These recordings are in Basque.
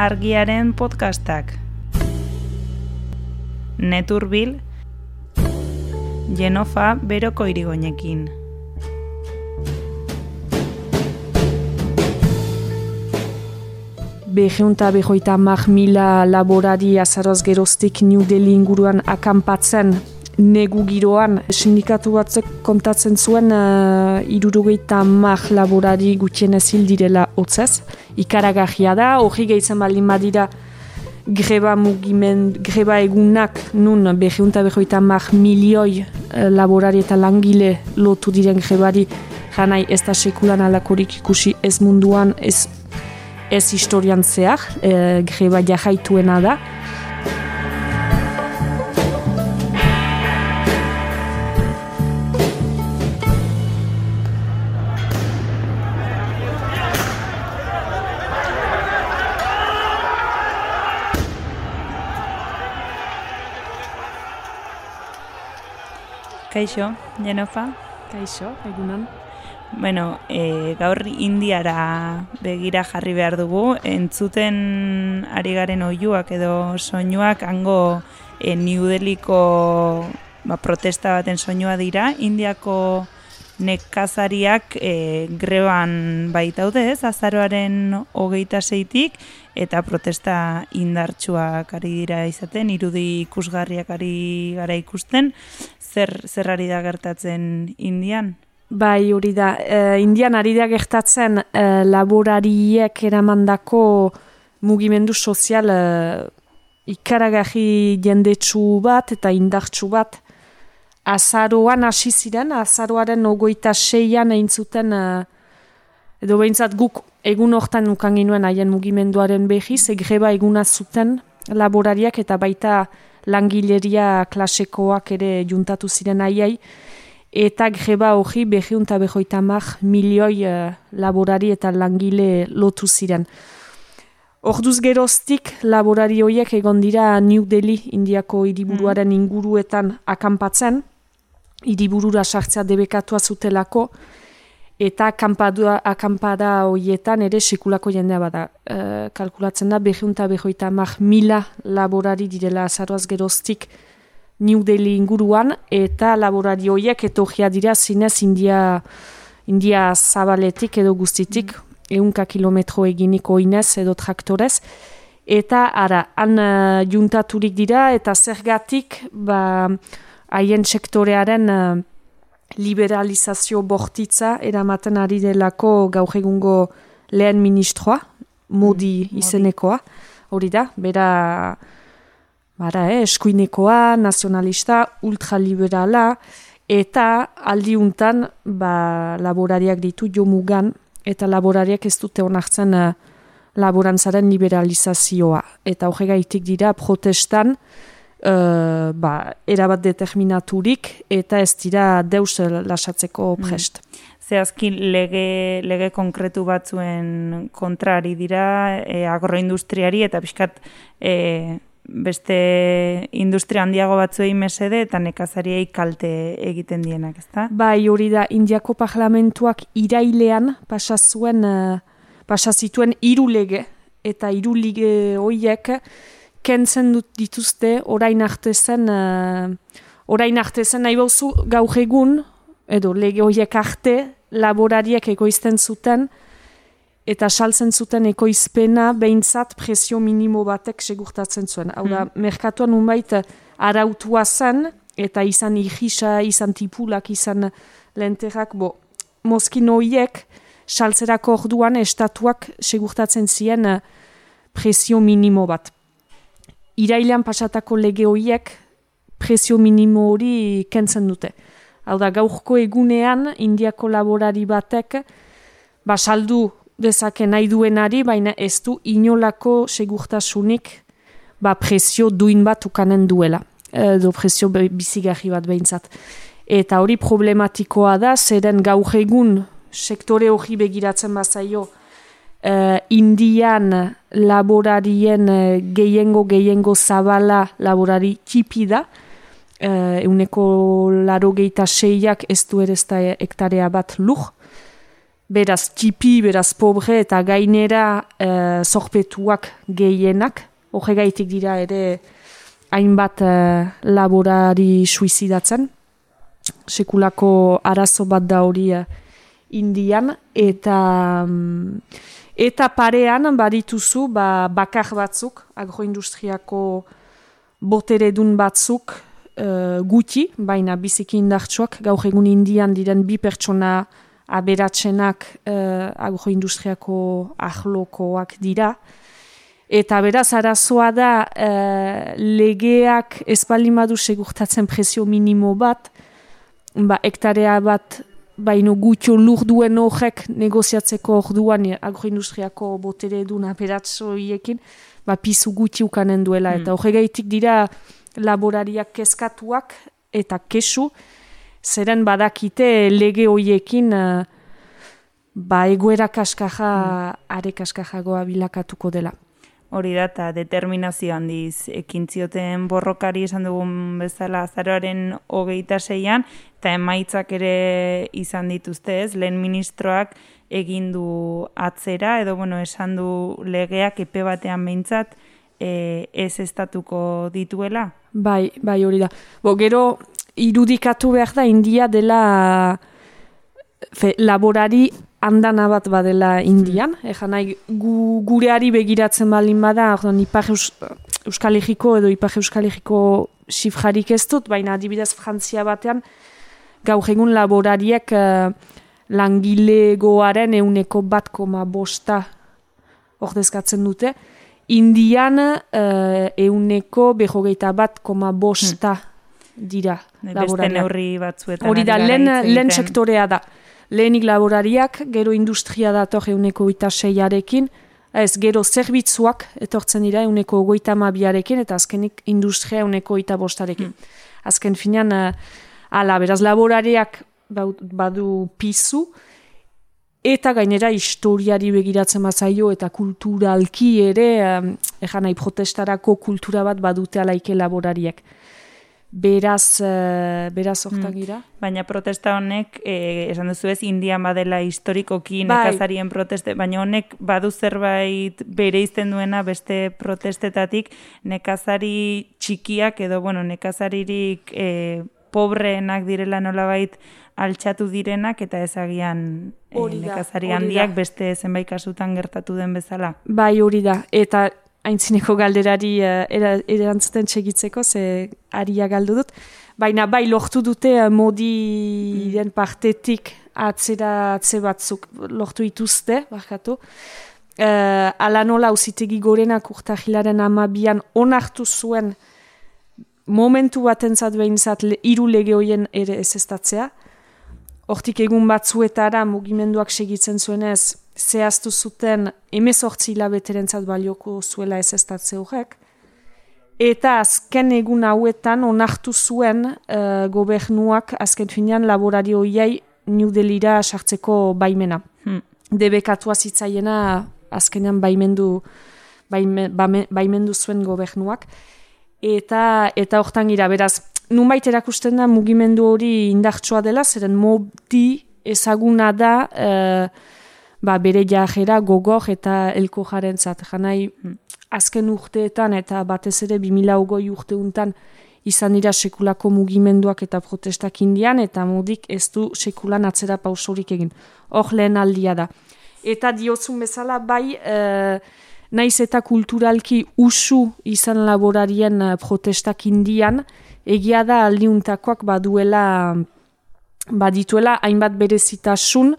argiaren podcastak. Neturbil, Genofa beroko irigoinekin. Beheunta behoita mar mila laborari azaroz geroztik New Delhi inguruan akampatzen negu giroan sindikatu batzuk kontatzen zuen uh, irurogeita mar laborari gutxienez hil direla hotzez. Ikaragahia da, hori gehitzen baldin badira greba mugimen, greba egunak nun beheunta behoita mar milioi uh, laborari eta langile lotu diren grebari janai ez da sekulan alakorik ikusi ez munduan ez ez historian zehar, e, greba jahaituena da. Kaixo, Jenofa? Kaixo, egunan. Bueno, e, gaur indiara begira jarri behar dugu, entzuten ari garen oiuak edo soinuak hango e, New Delhiko ba, protesta baten soinua dira, indiako nekazariak e, greban baitaude ez, azaroaren hogeita zeitik, eta protesta indartsuak ari dira izaten, irudi ikusgarriak ari gara ikusten, zer, zer ari da gertatzen indian? Bai, hori da. E, indian ari da gertatzen e, laborariek eramandako mugimendu sozial e, ikaragarri jendetsu bat eta indartsu bat azaroan hasi ziren, azaroaren ogoita seian egin zuten e, edo behintzat guk egun hortan nukan ginuen haien mugimenduaren behiz, egreba eguna zuten laborariak eta baita langileria klasekoak ere juntatu ziren aiei, eta greba hori behiun eta behoita mar milioi uh, laborari eta langile lotu ziren. Orduz geroztik laborari horiek egon dira New Delhi indiako iriburuaren mm. inguruetan akampatzen, iriburura sartzea debekatua zutelako, eta akampada, akampada horietan ere sekulako jendea bada. Uh, kalkulatzen da behiun eta behoita mar mila laborari direla azaroaz geroztik, New Delhi inguruan eta laborari horiek etorria dira zinez India, India zabaletik edo guztitik mm. eunka kilometro eginiko inez edo traktorez. Eta ara, han uh, juntaturik dira eta zergatik ba, haien sektorearen uh, liberalizazio bortitza eramaten ari delako gaur egungo lehen ministroa, modi mm, izenekoa. Hori da, bera bara, eh, eskuinekoa, nazionalista, ultraliberala, eta aldiuntan ba, laborariak ditu jomugan, eta laborariak ez dute onartzen uh, laborantzaren liberalizazioa. Eta horregaitik dira protestan, uh, ba, erabat determinaturik, eta ez dira deus lasatzeko mm. prest. Mm. Zehazki lege, lege konkretu batzuen kontrari dira e, agroindustriari eta pixkat e, beste industria handiago batzuei mesede eta nekazariei kalte egiten dienak, ezta? Bai, hori da, Indiako parlamentuak irailean pasazuen, uh, eh, pasazituen hiru lege eta hiru lege horiek kentzen dut dituzte orain arte zen uh, orain arte zen nahi bauzu gaur egun edo lege horiek arte laborariek egoizten zuten eta saltzen zuten ekoizpena behintzat presio minimo batek segurtatzen zuen. Hau da, hmm. merkatuan unbait arautua zen, eta izan ihisa, izan tipulak, izan lenterak, bo, mozkin horiek, saltzerako orduan estatuak segurtatzen ziren eh, presio minimo bat. Irailean pasatako lege horiek presio minimo hori kentzen dute. Hau da, gaurko egunean, indiako laborari batek, basaldu dezake nahi duenari, baina ez du inolako segurtasunik ba, presio duin bat ukanen duela, edo presio bizigarri bat behintzat. Eta hori problematikoa da, zeren gaur egun sektore hori begiratzen bazaio, uh, indian laborarien uh, gehiengo gehiengo zabala laborari txipi da, uh, euneko laro geita seiak ez du ere hektarea bat lur, beraz tipi, beraz pobre eta gainera e, zorpetuak gehienak, horregaitik dira ere hainbat e, laborari suizidatzen, sekulako arazo bat da hori uh, indian, eta mm, eta parean badituzu ba, bakar batzuk, agroindustriako boteredun batzuk uh, guti, baina biziki indartsuak, gaur egun indian diren bi pertsona aberatzenak uh, agroindustriako ahlokoak dira, Eta beraz, arazoa da, legeak ez badu segurtatzen presio minimo bat, ba, hektarea bat baino gutxo lur duen horrek negoziatzeko orduan agroindustriako botere duna peratzoiekin, ba, pizu gutxi ukanen duela. Mm. Eta horregaitik dira laborariak kezkatuak eta kesu, zeren badakite lege hoiekin uh, ba, egoera kaskaja, mm. are kaskajagoa bilakatuko dela hori da, eta determinazio handiz ekintzioten borrokari esan dugun bezala azaroaren hogeita zeian, eta emaitzak ere izan dituzte ez, lehen ministroak egin du atzera, edo bueno, esan du legeak epe batean behintzat e, ez estatuko dituela? Bai, bai hori da. Bo, gero, irudikatu behar da, india dela fe, laborari andana bat badela indian, mm. ejan nahi gu, gureari begiratzen balin bada, orduan ipar euskal egiko edo ipar euskal egiko sifjarik ez dut, baina adibidez frantzia batean, gaur egun laborariek uh, langilegoaren euneko bat koma bosta ordezkatzen dute, indian uh, euneko behogeita bat koma bosta mm. dira laborariak. Hori da, lehen sektorea da lehenik laborariak, gero industria dator euneko oita seiarekin, ez gero zerbitzuak etortzen dira euneko goita mabiarekin, eta azkenik industria euneko oita bostarekin. Hmm. Azken finean, uh, ala, beraz laborariak badu pizu, eta gainera historiari begiratzen bazaio eta kulturalki ere, um, ejan nahi protestarako kultura bat badute alaike laborariak beraz, uh, beraz hortan gira. Mm. Baina protesta honek, eh, esan duzu ez, indian badela historikoki bai. nekazarien proteste, baina honek badu zerbait bere izten duena beste protestetatik nekazari txikiak edo, bueno, nekazaririk eh, pobreenak direla nolabait altxatu direnak eta ezagian eh, nekazari handiak beste zenbait kasutan gertatu den bezala. Bai, hori da. Eta haintzineko galderari uh, erantzuten txegitzeko, ze aria galdu dut. Baina bai lortu dute uh, modi den partetik atzera atze batzuk lortu ituzte, barkatu. Uh, ala nola ausitegi gorenak urtahilaren amabian onartu zuen momentu bat entzat behintzat iru lege hoien ere ez estatzea. Hortik egun batzuetara mugimenduak segitzen zuenez, zehaztu zuten emezortzi hilabeteren balioko zuela ez ez horrek. Eta azken egun hauetan onartu zuen uh, gobernuak azken finean laborari hoiai New Delira sartzeko baimena. Hmm. Debekatua zitzaiena azkenean baimendu, baimendu zuen gobernuak. Eta eta hortan gira, beraz, nunbait erakusten da mugimendu hori indartsua dela, zeren modi ezaguna da... Uh, ba, bere jajera gogor eta elko jaren zat. Janai, azken urteetan eta batez ere 2008 urteuntan izan dira sekulako mugimenduak eta protestak indian, eta modik ez du sekulan atzera pausorik egin. Hor lehen aldia da. Eta diozun bezala, bai, e, naiz eta kulturalki usu izan laborarien e, protestak indian, egia da aldiuntakoak baduela, badituela, hainbat berezitasun,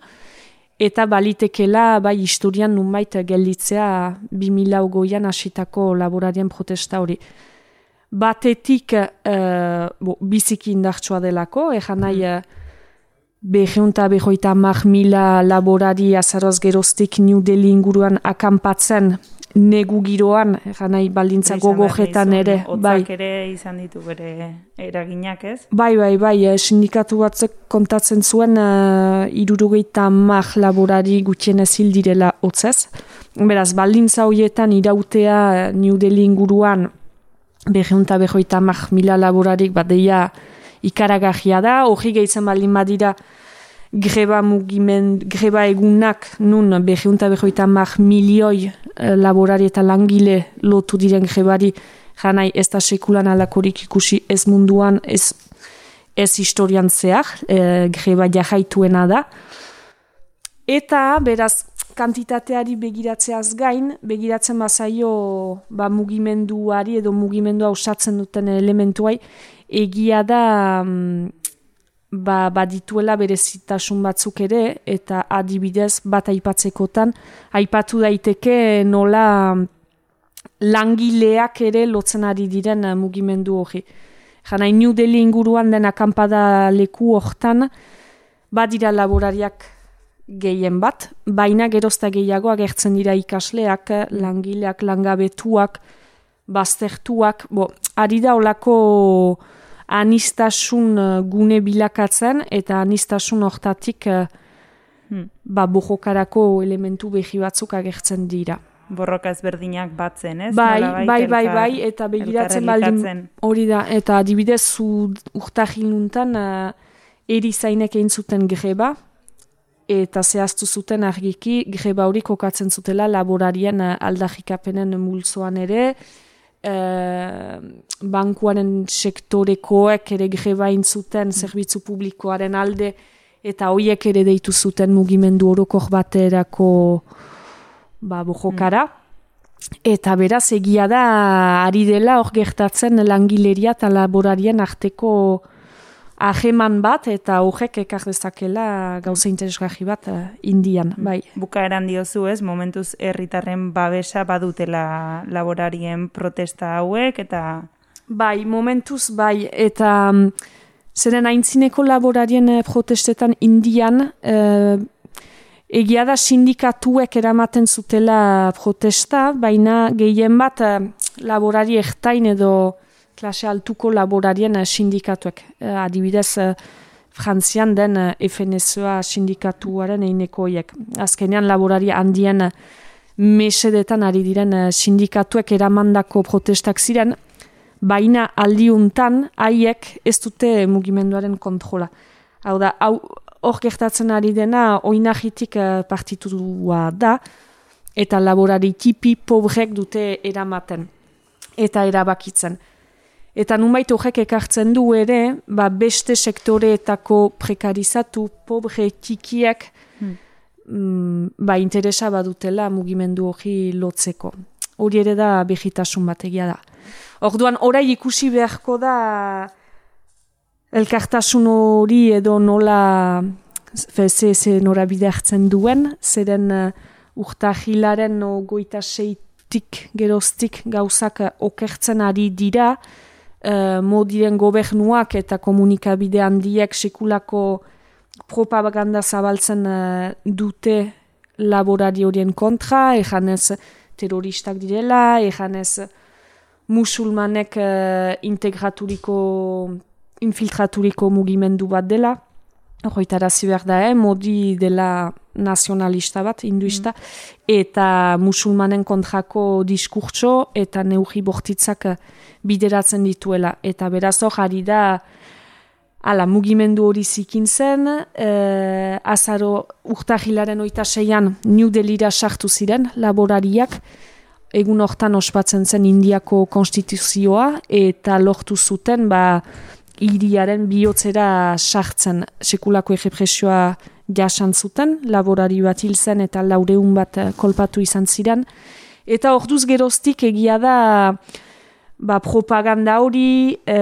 eta balitekela bai historian nunbait gelditzea 2008an hasitako laborarien protesta hori. Batetik uh, bo, biziki indartsua delako, egan nahi mm. Beheunta behoita mar mila laborari azaroz geroztik New Delhi inguruan akampatzen negu giroan, janai baldintza gogojetan ere. Bai. ere izan ditu bere eraginak ez? Bai, bai, bai, eh, sindikatu batzuk kontatzen zuen uh, irurugeita mar laborari gutxien ez hildirela otzez. Beraz, baldintza horietan irautea eh, New Delhi inguruan behiunta behoita mar mila laborarik bat deia ikaragajia da, hori gehitzen baldin badira greba mugiment, greba egunak nun behiunta behoita mar milioi uh, laborari eta langile lotu diren grebari janai ez da sekulan alakorik ikusi ez munduan ez, ez historian zehar, e, greba jahaituena da. Eta beraz kantitateari begiratzeaz gain, begiratzen bazaio ba, mugimenduari edo mugimendua osatzen duten elementuai, egia da mm, ba, badituela berezitasun batzuk ere, eta adibidez bat aipatzekotan, aipatu daiteke nola langileak ere lotzen ari diren mugimendu hori. Jana, New Delhi inguruan den akampada leku hortan, badira laborariak gehien bat, baina gerozta gehiago agertzen dira ikasleak, langileak, langabetuak, baztertuak, bo, ari da olako anistasun uh, gune bilakatzen eta anistasun hortatik uh, hmm. ba, bojokarako elementu behi batzuk agertzen dira. Borroka ezberdinak batzen, ez? Bai, bai, bai, bai, bai, eta begiratzen baldin hori da, eta adibidez zu urtahiluntan uh, erizainek egin zuten greba, eta zehaztu zuten argiki greba hori kokatzen zutela laborarien aldahikapenen multzoan ere, bankuaren sektorekoek ere greba zuten zerbitzu publikoaren alde, eta hoiek ere deitu zuten mugimendu orokor baterako ba, bojokara. Eta beraz egia da ari dela hor gertatzen langileria eta laborarien arteko aheman bat eta horrek ekar dezakela gauza interesgarri bat uh, indian, mm. bai. Bukaeran diozu ez, momentuz herritarren babesa badutela laborarien protesta hauek eta... Bai, momentuz bai, eta um, zeren aintzineko laborarien eh, protestetan indian, uh, egia da sindikatuek eramaten zutela protesta, baina gehien bat laborari ertain edo klase altuko laborarien uh, sindikatuek. Uh, adibidez, uh, frantzian den FNSOa sindikatuaren einekoiek. Azkenean laborari handien mesedetan ari diren sindikatuek eramandako protestak ziren, baina aldiuntan haiek ez dute mugimenduaren kontrola. Hau da, hau, hor gertatzen ari dena oinahitik partitua da, eta laborari tipi pobrek dute eramaten eta erabakitzen. Eta numait horrek ekartzen du ere, ba beste sektoreetako prekarizatu, pobre txikiak, hmm. mm, ba interesa badutela mugimendu hori lotzeko. Hori ere da behitasun bategia da. Orduan, orai ikusi beharko da elkartasun hori edo nola ze, ze norabide hartzen duen, zeren uh, urta hilaren no, goita seitik geroztik gauzak okertzen ari dira, uh, modiren gobernuak eta komunikabide handiek sekulako propaganda zabaltzen uh, dute laborari horien kontra, ejanez terroristak direla, ejanez musulmanek uh, integraturiko, infiltraturiko mugimendu bat dela. Hoitara behar da, eh? modi dela nazionalista bat, hinduista, mm. eta musulmanen kontrako diskurtso eta neuhi bortitzak bideratzen dituela. Eta beraz hori da, ala, mugimendu hori zikin zen, e, azaro urtahilaren oita seian New Delira sartu ziren laborariak, egun hortan ospatzen zen Indiako konstituzioa, eta lortu zuten, ba, iriaren bihotzera sartzen sekulako egepresioa jasan zuten, laborari bat hil zen eta laureun bat eh, kolpatu izan ziren. Eta orduz geroztik egia da ba, propaganda hori e,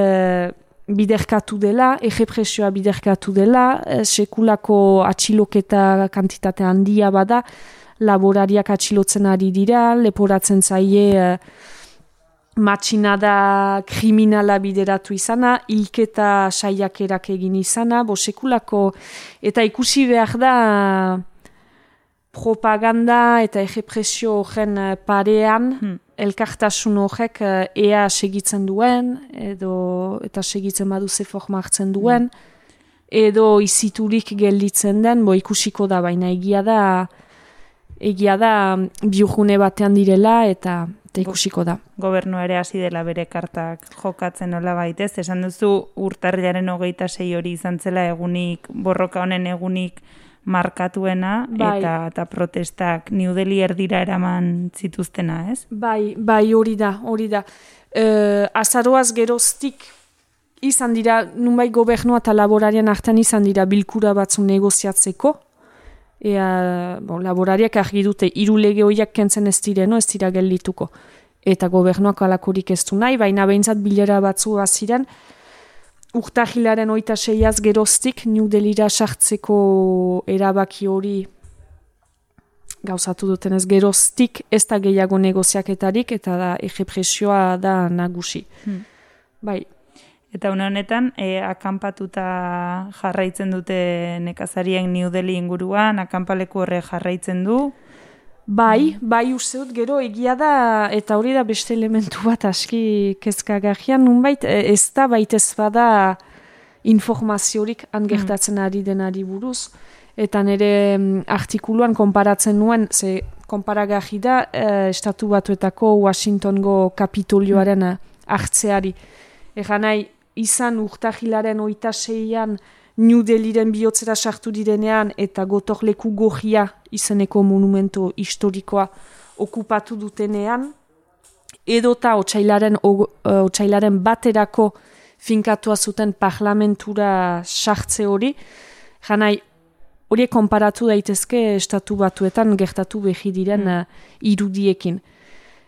biderkatu dela, egepresioa biderkatu dela, e, sekulako atxiloketa kantitate handia bada, laborariak atxilotzen ari dira, leporatzen zaie matxinada kriminala bideratu izana, hilketa saiakerak egin izana, bosekulako, eta ikusi behar da propaganda eta egepresio horren eh, parean, hmm. elkartasun horrek eh, ea segitzen duen, edo eta segitzen badu ze forma hartzen duen, edo iziturik gelditzen den, bo ikusiko da, baina egia da, egia da biurgune batean direla, eta eta ikusiko da. Gobernu ere hasi dela bere kartak jokatzen nola baitez, esan duzu urtarriaren hogeita sei hori izan zela egunik, borroka honen egunik markatuena, Bai. eta, eta protestak New Delhi erdira eraman zituztena, ez? Bai, bai, hori da, hori da. Uh, azaroaz geroztik izan dira, nunbai gobernua eta laborarian artean izan dira bilkura batzu negoziatzeko. Ea, bon, laborariak argi dute, hiru lege horiak kentzen ez direno, ez dira geldituko. Eta gobernuak alakorik ez du nahi, baina behintzat bilera batzu baziren, urtahilaren oita seiaz geroztik, New Delira sartzeko erabaki hori gauzatu dutenez geroztik ez da gehiago negoziaketarik eta da ege presioa da nagusi. Hmm. Bai, Eta une honetan, e, akanpatuta jarraitzen dute nekazarien New Delhi inguruan, akanpaleku horre jarraitzen du, bai, bai uste dut gero egia da eta hori da beste elementu bat aski kezkagarrian nunbait e, ez da baitez bada informaziorik angertatzen ari denari buruz. Eta nire mm, artikuluan konparatzen nuen, ze konparagarri da eh, estatu batuetako Washingtongo kapitolioaren eh, hartzeari. Egan nahi, izan urtahilaren oita seian New Delhiren bihotzera sartu direnean eta gotorleku gohia izeneko monumento historikoa okupatu dutenean, edota otsailaren, eh, otsailaren baterako finkatua zuten parlamentura sartze hori, janai horiek konparatu daitezke estatu batuetan gertatu behi diren Mm. eh, irudiekin.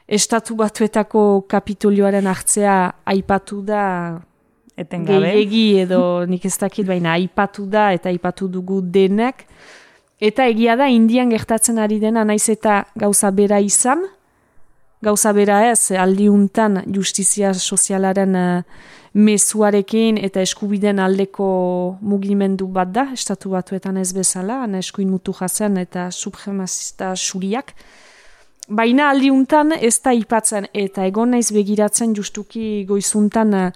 Estatu batuetako kapitolioaren hartzea aipatu da etengabe. gehiegi edo nik ez dakit baina aipatu da eta aipatu dugu denek. Eta egia da indian gertatzen ari dena naiz eta gauza bera izan, gauza bera ez aldiuntan justizia sozialaren uh, mezuarekin eta eskubiden aldeko mugimendu bat da, estatu batuetan ez bezala, ana eskuin mutu jazen eta supremazista suriak. Baina aldiuntan ez da ipatzen eta egon naiz begiratzen justuki goizuntan eh,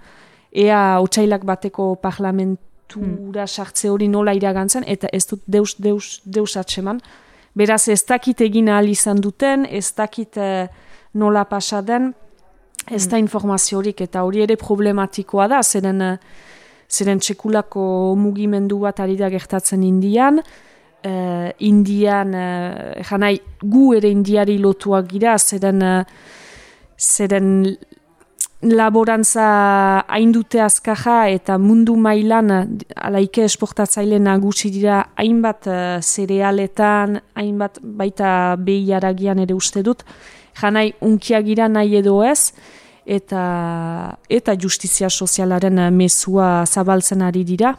ea otsailak bateko parlamentura sartze hori nola iragantzen, eta ez dut deus, deus, deus atseman. Beraz, ez dakit egin ahal izan duten, ez dakit eh, nola pasa den, ez da informaziorik, eta hori ere problematikoa da, zeren, eh, zeren txekulako mugimendu bat ari da gertatzen indian, eh, indian, eh, janai, gu ere indiari lotuak gira, zeren, eh, zeren laborantza haindute azkaja eta mundu mailan alaike esportatzaile nagusi dira hainbat uh, zerealetan, hainbat baita behi haragian ere uste dut, janai unkiagira nahi edo ez, eta, eta justizia sozialaren eh, mezua zabaltzen ari dira,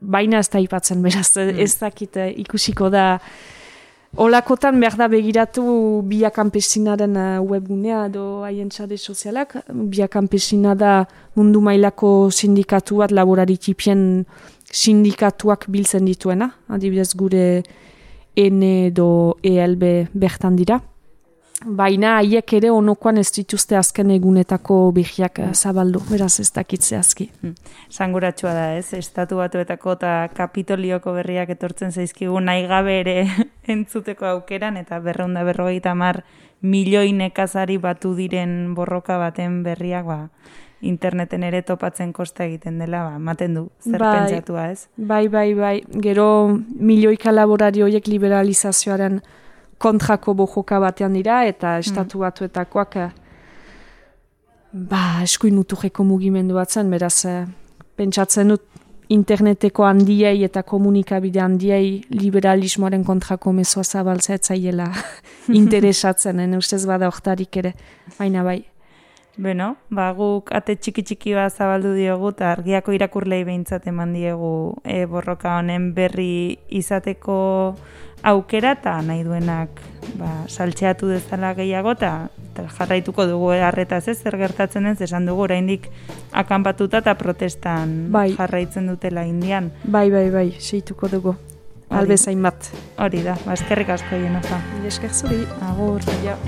baina ez da ipatzen beraz, Mm. ez dakit eh, ikusiko da, Olakotan behar da begiratu Bia Kampesinaren uh, webgunea edo haien txade sozialak. Bia Kampesina da mundu mailako sindikatu bat laborari tipien sindikatuak biltzen dituena. Adibidez gure N edo ELB bertan dira. Baina haiek ere onokoan ez dituzte azken egunetako behiak uh, zabaldu, beraz ez dakitze azki. Sanguratsua da, ez? Estatu batuetako eta kapitolioko berriak etortzen zaizkigu nahi gabe ere entzuteko aukeran, eta berreunda berrogeita mar milioi nekazari batu diren borroka baten berriak, ba, interneten ere topatzen kosta egiten dela, ba, ematen du, zer Bai. pentsatua, ez? Bai, bai, bai. Gero milioika laborari horiek liberalizazioaren kontrako bojoka batean dira, eta estatu batuetakoak eh, ba, eskuin muturreko mugimendu batzen, beraz, eh, pentsatzen dut interneteko handiei eta komunikabide handiei liberalismoaren kontrako mezoa zabaltzea etzaiela interesatzen, en ustez bada oktarik ere, baina bai. Beno, ba, guk ate txiki txiki bat zabaldu diogu eta argiako irakurlei behintzat eman diegu e, borroka honen berri izateko aukera eta nahi duenak ba, saltxeatu dezala gehiago eta, jarraituko dugu harretaz ez zer gertatzen ez esan dugu oraindik akanpatuta eta protestan Bai. jarraitzen dutela indian. Bai, bai, bai, seituko dugu. Albezain bat. Hori da, ba, eskerrik asko jenafa. Mila esker zuri. Agur. Ja.